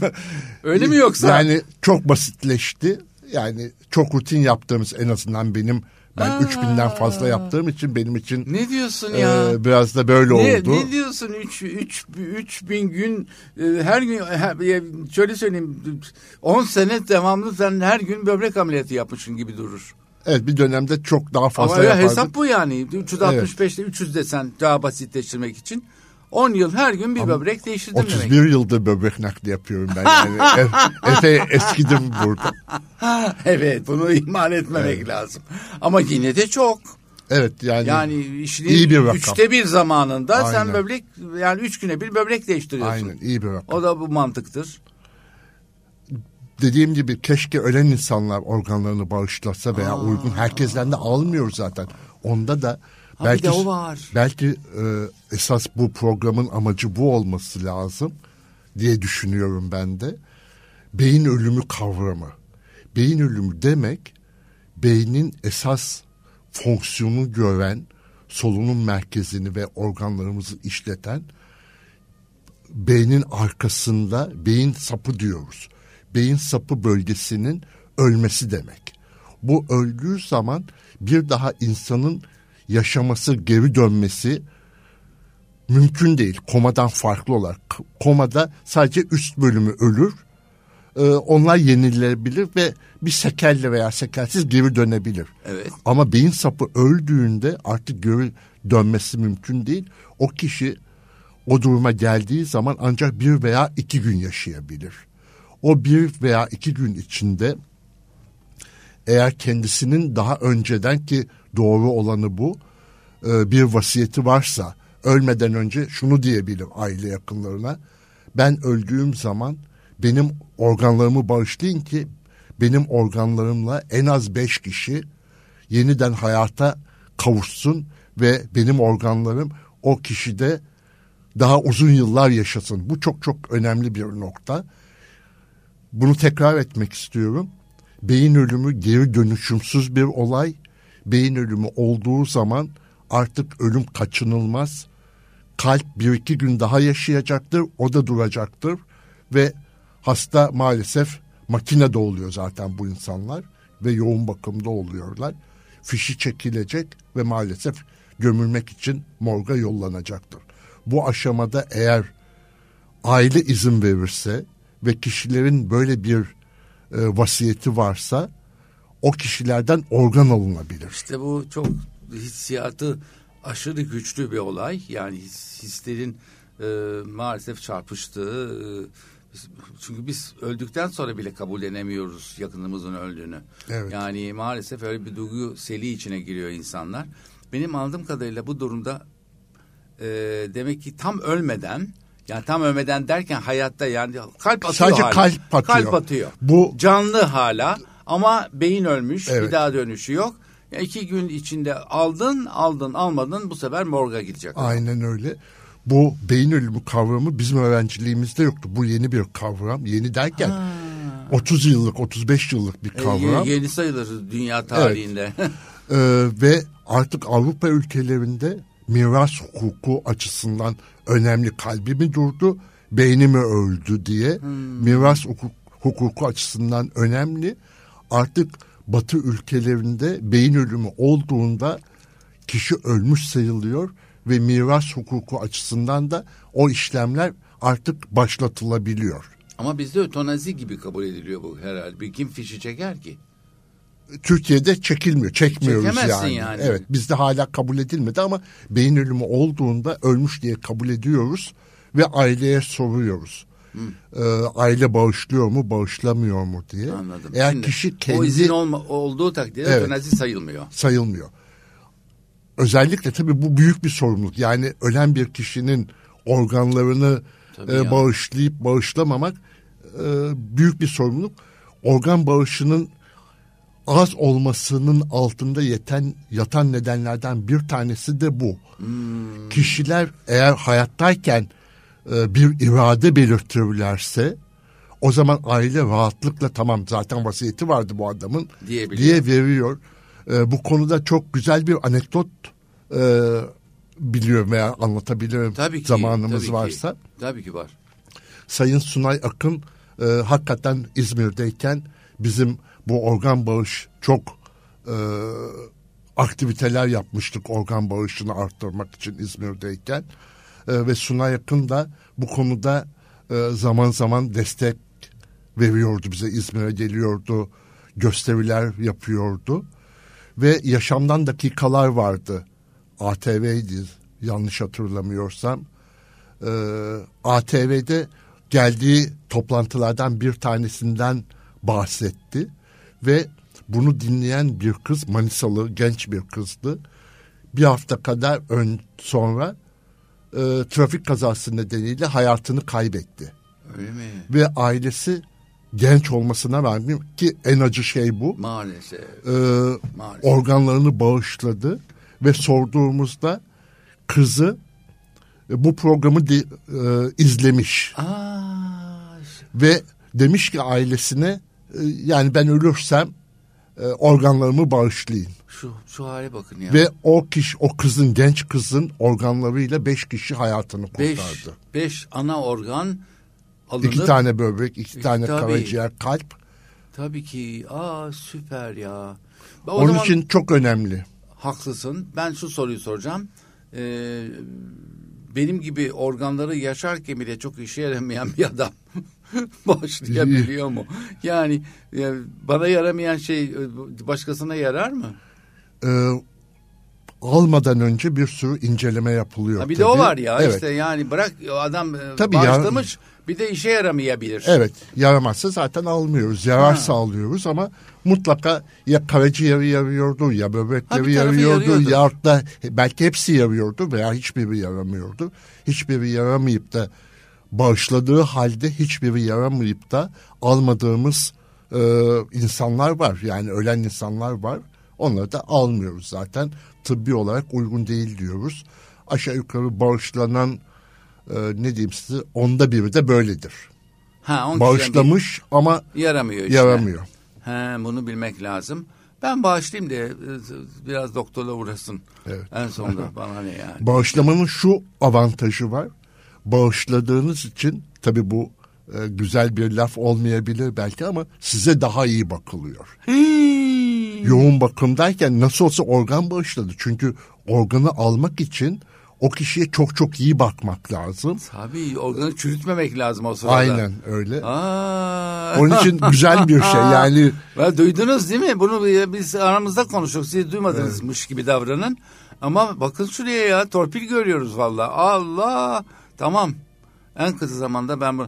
[laughs] öyle mi yoksa? Yani çok basitleşti. Yani çok rutin yaptığımız en azından benim ben Aa. 3000'den fazla yaptığım için benim için Ne diyorsun ya? E, biraz da böyle ne, oldu. Ne diyorsun? 3 3 3000 gün e, her gün her, şöyle söyleyeyim 10 sene devamlı sen her gün böbrek ameliyatı yapmışsın gibi durur. Evet bir dönemde çok daha fazla Ama hesap bu yani. 365'te evet. 300 desen daha basitleştirmek için. 10 yıl her gün bir Ama böbrek değiştirdim 31 demek. yıldır böbrek nakli yapıyorum ben. Yani [laughs] epey eskidim burada. [laughs] evet bunu ihmal etmemek evet. lazım. Ama yine de çok. Evet yani, yani işinin iyi bir rakam. üçte bir zamanında Aynen. sen böbrek yani üç güne bir böbrek değiştiriyorsun. Aynen iyi bir rakam. O da bu mantıktır. Dediğim gibi keşke ölen insanlar organlarını bağışlasa veya Aa. uygun herkesten de almıyor zaten. Onda da ha, belki o var. belki e, esas bu programın amacı bu olması lazım diye düşünüyorum ben de. Beyin ölümü kavramı. Beyin ölümü demek beynin esas fonksiyonu gören, solunum merkezini ve organlarımızı işleten beynin arkasında beyin sapı diyoruz. Beyin sapı bölgesinin ölmesi demek. Bu öldüğü zaman bir daha insanın yaşaması, geri dönmesi mümkün değil. Komadan farklı olarak. Komada sadece üst bölümü ölür. Ee, onlar yenilebilir ve bir sekelle veya sekelsiz geri dönebilir. Evet. Ama beyin sapı öldüğünde artık geri dönmesi mümkün değil. O kişi o duruma geldiği zaman ancak bir veya iki gün yaşayabilir. O bir veya iki gün içinde eğer kendisinin daha önceden ki doğru olanı bu e, bir vasiyeti varsa ölmeden önce şunu diyebilir aile yakınlarına ben öldüğüm zaman benim organlarımı bağışlayın ki benim organlarımla en az beş kişi yeniden hayata kavuşsun ve benim organlarım o kişide daha uzun yıllar yaşasın. Bu çok çok önemli bir nokta. Bunu tekrar etmek istiyorum. Beyin ölümü geri dönüşümsüz bir olay. Beyin ölümü olduğu zaman artık ölüm kaçınılmaz. Kalp bir iki gün daha yaşayacaktır, o da duracaktır ve hasta maalesef makinede oluyor zaten bu insanlar ve yoğun bakımda oluyorlar. Fişi çekilecek ve maalesef gömülmek için morga yollanacaktır. Bu aşamada eğer aile izin verirse ve kişilerin böyle bir e, vasiyeti varsa o kişilerden organ alınabilir. İşte bu çok hissiyatı aşırı güçlü bir olay. Yani his, hislerin e, maalesef çarpıştığı e, çünkü biz öldükten sonra bile kabullenemiyoruz yakınımızın öldüğünü. Evet. Yani maalesef öyle bir duygu seli içine giriyor insanlar. Benim aldığım kadarıyla bu durumda e, demek ki tam ölmeden yani tam ölmeden derken hayatta yani kalp atıyor Sadece hala. kalp atıyor. Kalp atıyor. Bu canlı hala ama beyin ölmüş evet. bir daha dönüşü yok. Yani iki gün içinde aldın aldın almadın bu sefer morga gidecek. Aynen öyle bu beyin ölümü kavramı bizim öğrenciliğimizde yoktu. Bu yeni bir kavram. Yeni derken ha. 30 yıllık, 35 yıllık bir e, kavram. E, yeni sayılır dünya tarihinde. Evet. [laughs] ee, ve artık Avrupa ülkelerinde miras hukuku açısından önemli kalbi mi durdu, beyni mi öldü diye hmm. miras hukuk, hukuku açısından önemli. Artık Batı ülkelerinde beyin ölümü olduğunda kişi ölmüş sayılıyor ve miras hukuku açısından da o işlemler artık başlatılabiliyor. Ama bizde ötenazi gibi kabul ediliyor bu herhalde. Bir kim fişi çeker ki? Türkiye'de çekilmiyor, çekmiyoruz yani. yani. Evet, bizde hala kabul edilmedi ama beyin ölümü olduğunda ölmüş diye kabul ediyoruz ve aileye soruyoruz. Ee, aile bağışlıyor mu, bağışlamıyor mu diye. Anladım. Eğer Şimdi, kişi kendi o izin olma, olduğu takdirde evet, ötenazi sayılmıyor. Sayılmıyor özellikle tabii bu büyük bir sorumluluk. Yani ölen bir kişinin organlarını e, bağışlayıp bağışlamamak e, büyük bir sorumluluk. Organ bağışının az olmasının altında yeten yatan nedenlerden bir tanesi de bu. Hmm. Kişiler eğer hayattayken e, bir irade belirtirlerse o zaman aile rahatlıkla tamam zaten vasiyeti vardı bu adamın diye veriyor e, bu konuda çok güzel bir anekdot e, biliyorum veya anlatabilirim tabii ki, zamanımız tabii varsa. Ki, tabii ki var. Sayın Sunay Akın e, hakikaten İzmir'deyken bizim bu organ bağış çok e, aktiviteler yapmıştık organ bağışını arttırmak için İzmir'deyken. E, ve Sunay Akın da bu konuda e, zaman zaman destek veriyordu bize İzmir'e geliyordu gösteriler yapıyordu ve yaşamdan dakikalar vardı. ATV'ydi yanlış hatırlamıyorsam. e, ATV'de geldiği toplantılardan bir tanesinden bahsetti ve bunu dinleyen bir kız Manisalı genç bir kızdı. Bir hafta kadar ön sonra e, trafik kazası nedeniyle hayatını kaybetti. Öyle mi? Ve ailesi genç olmasına rağmen ki en acı şey bu. Maalesef. E, Maalesef. organlarını bağışladı ve sorduğumuzda kızı e, bu programı di- e, izlemiş Aa, ve demiş ki ailesine yani ben ölürsem e, organlarımı bağışlayın. şu şu hale bakın ya. Ve o kişi o kızın genç kızın organlarıyla beş kişi hayatını beş, kurtardı. beş ana organ alınıp İki tane böbrek, iki tane tabii. karaciğer, kalp. tabii ki aa süper ya. O Onun zaman için çok önemli. haklısın. Ben şu soruyu soracağım. Ee, benim gibi organları yaşarken bile çok işe yaramayan bir adam [laughs] [laughs] başlayabiliyor mu? Yani e, bana yaramayan şey e, başkasına yarar mı? Ee, almadan önce bir sürü inceleme yapılıyor. Ha, bir de o tabii. var ya evet. işte yani bırak adam e, Tabii ya. bağışlamış bir de işe yaramayabilir. Evet yaramazsa zaten almıyoruz. Yarar Ha. sağlıyoruz ama mutlaka ya karaciğeri yarıyordu ya Ha, böbrekleri yarıyordu yarıyordu. ya da belki hepsi yarıyordu veya hiçbiri yaramıyordu. Hiçbiri yaramayıp da bağışladığı halde hiçbiri yaramayıp da almadığımız e, insanlar var. Yani ölen insanlar var. Onları da almıyoruz zaten. Tıbbi olarak uygun değil diyoruz. Aşağı yukarı bağışlanan e, ne diyeyim size onda biri de böyledir. Ha, on Bağışlamış ama bir yaramıyor işte. yaramıyor. He, bunu bilmek lazım. Ben bağışlayayım da e, biraz doktorla uğraşsın. Evet. En sonunda bana ne yani. Bağışlamanın şu avantajı var. Bağışladığınız için tabii bu e, güzel bir laf olmayabilir belki ama size daha iyi bakılıyor. Yoğun bakımdayken nasıl olsa organ bağışladı. Çünkü organı almak için o kişiye çok çok iyi bakmak lazım. Tabii organı çürütmemek lazım o sırada. Aynen öyle. Aa. [laughs] Onun için güzel bir şey. Yani [laughs] Ve duydunuz değil mi? Bunu biz aramızda konuştuk. Siz duymadınızmış gibi davranın. Ama bakın şuraya ya torpil görüyoruz valla. Allah. Tamam. En kısa zamanda ben bu...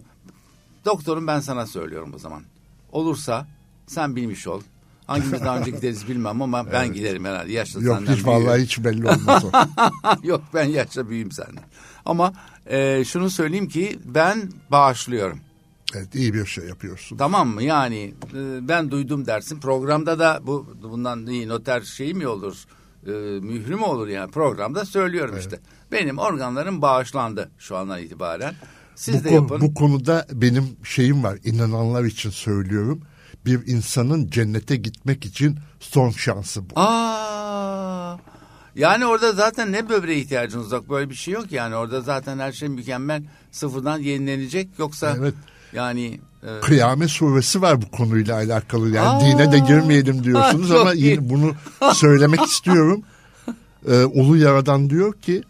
Doktorum ben sana söylüyorum o zaman. Olursa sen bilmiş ol. Hangimiz daha önce gideriz bilmem ama ben giderim herhalde. Yaşlı yok senden hiç vallahi büyüğüm. hiç belli olmaz o. [laughs] Yok ben yaşça büyüğüm senden. Ama e, şunu söyleyeyim ki ben bağışlıyorum. Evet iyi bir şey yapıyorsun. Tamam mı? Yani e, ben duydum dersin. Programda da bu bundan iyi noter şey mi olur? E, mührü mü olur yani? Programda söylüyorum işte. Benim organlarım bağışlandı şu andan itibaren. Siz bu, de konu- yapın. bu konuda benim şeyim var. İnananlar için söylüyorum. Bir insanın cennete gitmek için son şansı bu. Aa! Yani orada zaten ne böbreğe ihtiyacınız yok. Böyle bir şey yok yani. Orada zaten her şey mükemmel. Sıfırdan yenilenecek. Yoksa Evet. Yani e, Kıyamet suresi var bu konuyla alakalı. Yani Aa! dine de girmeyelim diyorsunuz [laughs] ama iyi. yine bunu söylemek [laughs] istiyorum. Ee, Ulu Yaradan diyor ki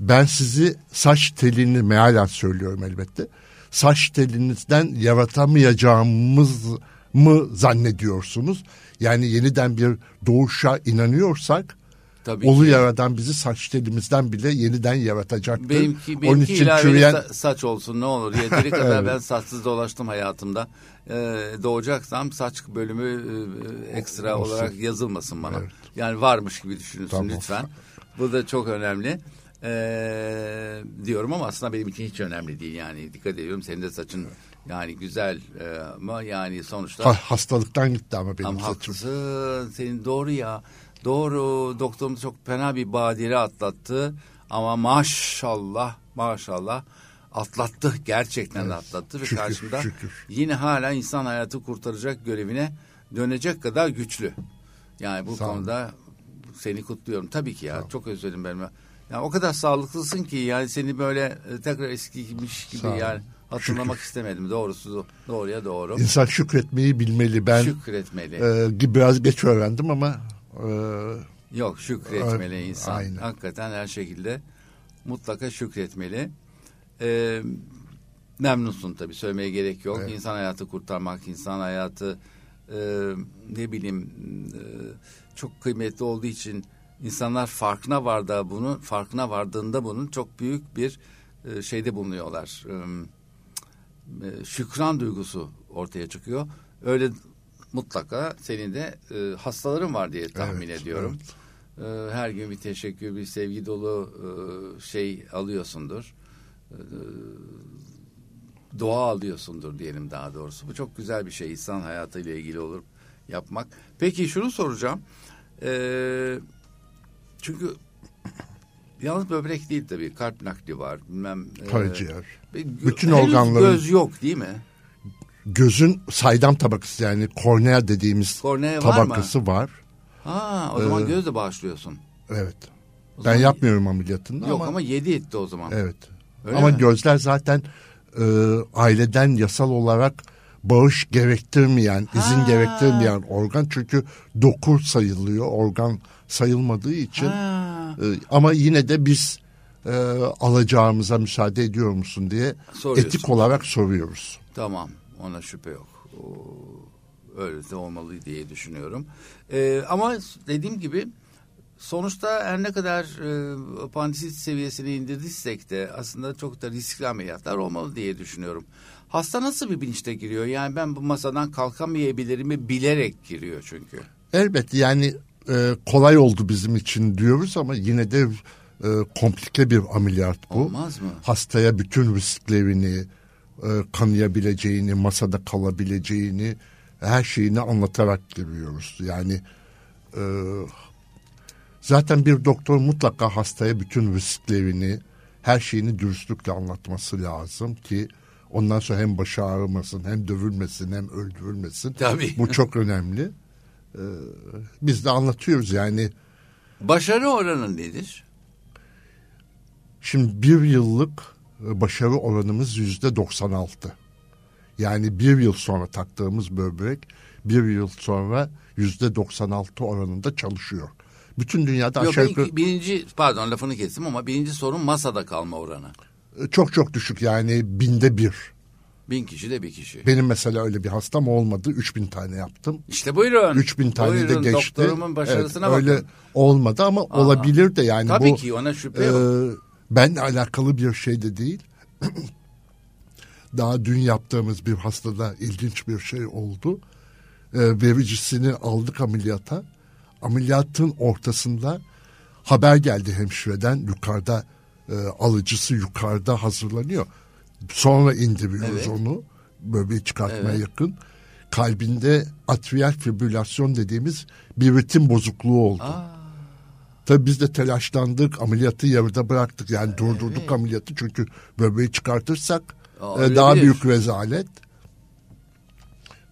ben sizi saç telini mealen söylüyorum elbette. Saç telinizden yaratamayacağımız mı zannediyorsunuz? Yani yeniden bir doğuşa inanıyorsak tabii Ulu ki. Yaradan bizi saç telimizden bile yeniden yaratacaktır. Benimki, Onun benimki için ilaveli çürüyen sa- saç olsun ne olur. Yeteri [laughs] kadar Evet. ben saçsız dolaştım hayatımda. Ee, doğacaksam saç bölümü e, ekstra Olsun. olarak yazılmasın bana. Evet. Yani varmış gibi düşünülsün Tamam. lütfen. Bu da çok önemli. Ee, diyorum ama aslında benim için hiç önemli değil yani dikkat ediyorum senin de saçın yani güzel e, ama yani sonuçta Ha, hastalıktan gitti ama benim ama saçım. haklısın. Senin doğru ya. Doğru. Doktorumuz çok fena bir badire atlattı. Ama maşallah maşallah atlattı. Gerçekten de atlattı. Ve şükür, karşımda şükür. yine hala insan hayatı kurtaracak görevine dönecek kadar güçlü. Yani bu Sağ konuda seni kutluyorum. Tabii ki ya. Çok özledim benim. Yani o kadar sağlıklısın ki yani seni böyle e, tekrar eskiymiş gibi Sağ yani hatırlamak istemedim. Doğrusu doğruya doğru. İnsan şükretmeyi bilmeli. Ben Şükretmeli. e, biraz geç öğrendim ama e, Yok şükretmeli Evet, insan. aynen. Hakikaten her şekilde mutlaka şükretmeli. Ee, memnunsun tabii söylemeye gerek yok. Evet. İnsan hayatı kurtarmak, insan hayatı e, ne bileyim e, çok kıymetli olduğu için insanlar farkına vardı bunun farkına vardığında bunun çok büyük bir e, şeyde bulunuyorlar. E, e, şükran duygusu ortaya çıkıyor. Öyle mutlaka senin de e, hastaların var diye tahmin Evet, ediyorum. E, her gün bir teşekkür, bir sevgi dolu e, şey alıyorsundur. E, dua alıyorsundur diyelim daha doğrusu. Bu çok güzel bir şey insan hayatıyla ilgili olur yapmak. Peki şunu soracağım. E, çünkü [clears throat] yalnız böbrek değil tabii. Kalp nakli var. Bilmem. e, Karaciğer. Gö- Bütün organların- göz yok değil mi? Gözün saydam tabakası yani kornea dediğimiz Kornea var tabakası var. Ha o zaman Ee, gözle bağışlıyorsun. Evet. O Ben zaman- yapmıyorum ameliyatını Yok ama, ama, yedi etti o zaman. evet. Öyle ama mi? gözler zaten e, aileden yasal olarak bağış gerektirmeyen, izin Ha. gerektirmeyen organ çünkü doku sayılıyor, organ sayılmadığı için. Ha, E, ama yine de biz e, alacağımıza müsaade ediyor musun diye etik olarak soruyoruz. tamam ona şüphe yok. O, öyle de olmalı diye düşünüyorum. Ee, ama dediğim gibi sonuçta her ne kadar e, apandisit seviyesini indirdiysek de aslında çok da riskli ameliyatlar olmalı diye düşünüyorum. Hasta nasıl bir bilinçte giriyor? Yani ben bu masadan kalkamayabilirimi bilerek giriyor çünkü. Elbette yani e, kolay oldu bizim için diyoruz ama yine de e, komplike bir ameliyat bu. Olmaz mı? Hastaya bütün risklerini, e, kanayabileceğini, masada kalabileceğini, her şeyini anlatarak giriyoruz. Yani e, zaten bir doktor mutlaka hastaya bütün risklerini, her şeyini dürüstlükle anlatması lazım ki ondan sonra hem başı ağrımasın, hem dövülmesin, hem öldürülmesin. Tabii. Bu çok önemli. E, biz de anlatıyoruz yani. Başarı oranı nedir? Şimdi bir yıllık başarı oranımız yüzde 96. Yani bir yıl sonra taktığımız böbrek bir yıl sonra yüzde 96 oranında çalışıyor. Bütün dünyada Yok, aşağı yukarı birinci pardon lafını kestim ama birinci sorun masada kalma oranı. e, çok çok düşük yani binde bir. Bin kişi de bir kişi. Benim mesela öyle bir hastam olmadı. 3000 tane yaptım. İşte buyurun. 3000 tane buyurun, de geçti. Doktorumun başarısına Evet, bakın. Öyle olmadı ama olabilir de yani Tabii bu ki ona şüphe e, yok. Benle alakalı bir şey de değil. [clears throat] Daha dün yaptığımız bir hastada ilginç bir şey oldu. E, vericisini aldık ameliyata. Ameliyatın ortasında haber geldi hemşireden yukarıda e, alıcısı yukarıda hazırlanıyor. Sonra indiriyoruz Evet. onu böbreği çıkartmaya Evet. yakın. Kalbinde atriyal fibrilasyon dediğimiz bir ritim bozukluğu oldu. Tabii biz de telaşlandık, ameliyatı yarıda bıraktık. Yani durdurduk ameliyatı çünkü böbreği çıkartırsak Aa, e, daha büyük rezalet.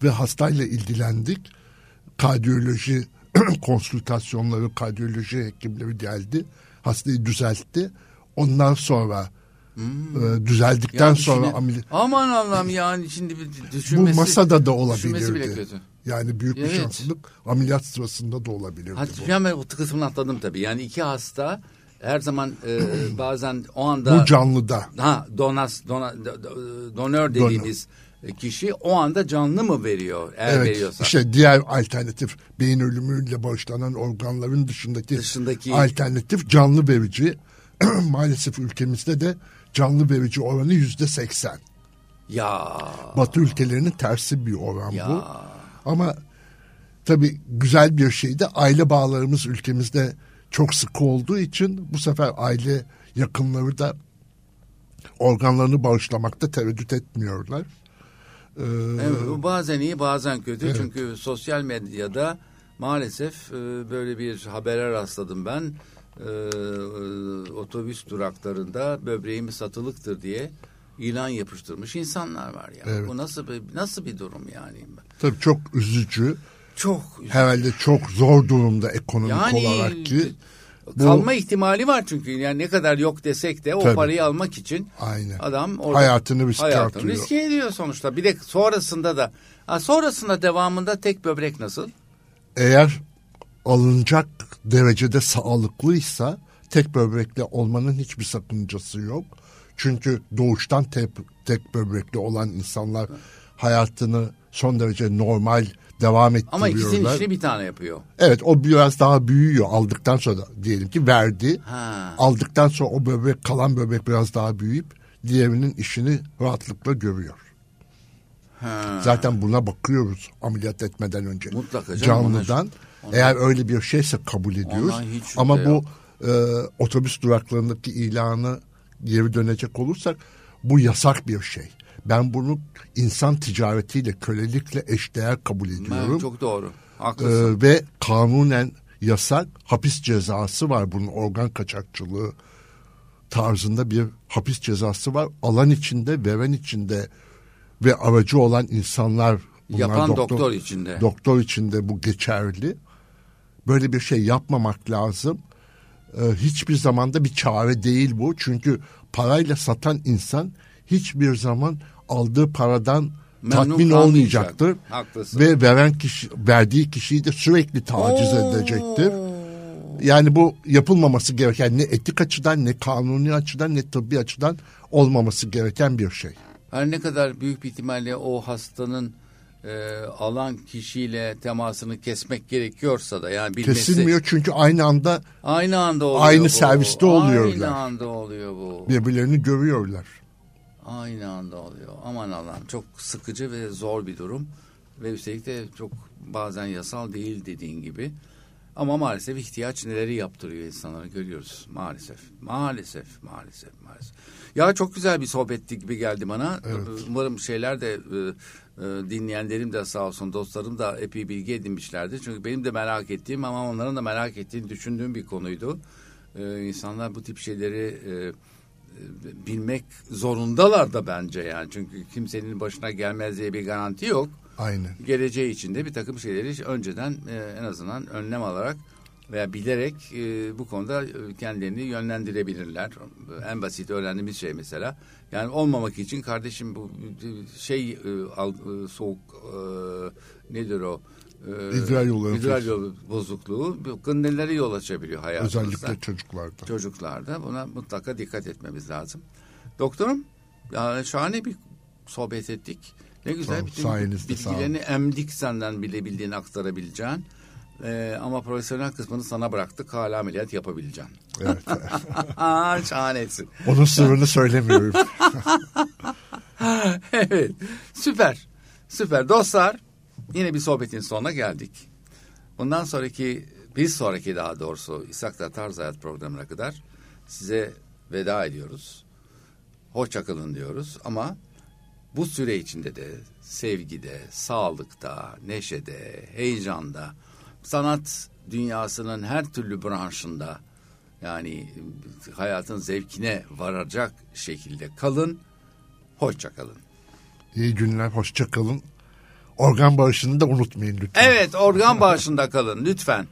Ve hastayla ilgilendik. Kardiyoloji [clears throat] konsültasyonları, kardiyoloji hekimleri geldi. Hastayı düzeltti. Ondan sonra e, düzeldikten Hmm. Yani sonra şimdi- ameliyat... Aman Allah'ım yani şimdi bir Bu düşünmesi. masada da düşünmesi bile olabilirdi. kötü. Yani büyük bir Evet. şanslılık ameliyat sırasında da olabilirdi Hadi bu. ben o kısmını atladım tabii. Yani iki hasta her zaman e, [clears throat] bazen o anda Bu canlıda. ha donas dona, do- do- donör dediğimiz kişi o anda canlı mı veriyor eğer Evet veriyorsa? işte diğer alternatif beyin ölümüyle bağışlanan organların dışındaki, Dışındaki- alternatif canlı verici [clears throat] maalesef ülkemizde de canlı verici oranı yüzde seksen. Ya Batı ülkelerinin tersi bir oran ya bu. Ama tabii güzel bir şey de aile bağlarımız ülkemizde çok sıkı olduğu için bu sefer aile yakınları da organlarını bağışlamakta tereddüt etmiyorlar. Ee, Evet, bu bazen iyi bazen kötü. Çünkü sosyal medyada maalesef e, böyle bir habere rastladım ben. E, e, otobüs duraklarında böbreğimi satılıktır diye ilan yapıştırmış insanlar var ya. Evet. Bu nasıl bir nasıl bir durum yani? tabii çok üzücü. Çok Herhalde çok zor durumda ekonomik yani olarak ki. bu- kalma ihtimali var çünkü yani ne kadar yok desek de o Tabii. parayı almak için Aynen. adam orada Hayatını riske hayatını atıyor. riske ediyor sonuçta. Bir de sonrasında da sonrasında devamında tek böbrek nasıl? Eğer alınacak derecede sağlıklıysa tek böbrekli olmanın hiçbir sakıncası yok. Çünkü doğuştan tek, tek böbrekli olan insanlar hayatını son derece normal devam Ama ikisinin ettiriyorlar. işini bir tane yapıyor. Evet o biraz daha büyüyor aldıktan sonra diyelim ki verdi. Ha. Aldıktan sonra o böbrek kalan böbrek biraz daha büyüyüp diğerinin işini rahatlıkla görüyor. Ha. Zaten buna bakıyoruz ameliyat etmeden önce. Mutlaka canım, Canlıdan. ona- ona- Eğer öyle bir şeyse kabul ediyoruz. Ama bu e, otobüs duraklarındaki ilanı geri dönecek olursak bu yasak bir şey. Ben bunu insan ticaretiyle, kölelikle eşdeğer kabul ediyorum. Ben çok doğru. Haklısın. Ee, ve kanunen yasak hapis cezası var bunun organ kaçakçılığı tarzında bir hapis cezası var. Alan içinde, veren içinde ve aracı olan insanlar bunlar Yapan doktor içinde. Doktor içinde bu geçerli. Böyle bir şey yapmamak lazım. Ee, hiçbir zamanda bir çare değil bu. Çünkü parayla satan insan hiçbir zaman aldığı paradan Memnun tatmin olmayacaktır. Haklısın. Ve veren kişi, verdiği kişiyi de sürekli taciz edecektir. Yani bu yapılmaması gereken ne etik açıdan ne kanuni açıdan ne tıbbi açıdan olmaması gereken bir şey. Her ne kadar büyük bir ihtimalle o hastanın e, alan kişiyle temasını kesmek gerekiyorsa da yani bilmesi Kesilmiyor çünkü aynı anda aynı anda oluyor Aynı bu. serviste oluyorlar. Aynı anda oluyor bu. birbirlerini görüyorlar. Aynı anda oluyor. Aman Allah'ım çok sıkıcı ve zor bir durum. Ve üstelik de çok bazen yasal değil dediğin gibi. Ama maalesef ihtiyaç neleri yaptırıyor insanlara görüyoruz. Maalesef. Maalesef. Maalesef. Maalesef. Ya çok güzel bir sohbetti gibi geldi bana. Umarım şeyler de e, e, dinleyenlerim de sağ olsun dostlarım da epey bilgi edinmişlerdir. Çünkü benim de merak ettiğim ama onların da merak ettiğini düşündüğüm bir konuydu. E, insanlar bu tip şeyleri e, e, bilmek zorundalar da bence yani. Çünkü kimsenin başına gelmez diye bir garanti yok. Aynen. Geleceği içinde bir takım şeyleri önceden e, en azından önlem alarak veya bilerek e, bu konuda e, kendilerini yönlendirebilirler. En basit öğrendiğimiz şey mesela. Yani olmamak için kardeşim bu e, şey e, al, e, soğuk e, nedir o? E, İdrar yolu idrar yolu bozukluğu bu nelere yol açabiliyor hayatımızda. Özellikle çocuklarda. Çocuklarda buna mutlaka dikkat etmemiz lazım. Doktorum ya şahane bir sohbet ettik. Ne güzel Tamam, bütün bilgilerini emdik senden bilebildiğini aktarabileceğin. Ee, ama profesyonel kısmını sana bıraktık. Hala ameliyat yapabileceksin. Evet. [laughs] Şahanesin. Onun sırrını söylemiyorum. [laughs] evet. Süper. Süper. Dostlar yine bir sohbetin sonuna geldik. Bundan sonraki bir sonraki daha doğrusu İshak'ta Tarz Hayat programına kadar size veda ediyoruz. Hoşça kalın diyoruz ama bu süre içinde de sevgide, sağlıkta, neşede, heyecanda, sanat dünyasının her türlü branşında yani hayatın zevkine varacak şekilde kalın. Hoşça kalın. İyi günler, hoşça kalın. Organ bağışını da unutmayın lütfen. Evet organ bağışında kalın lütfen.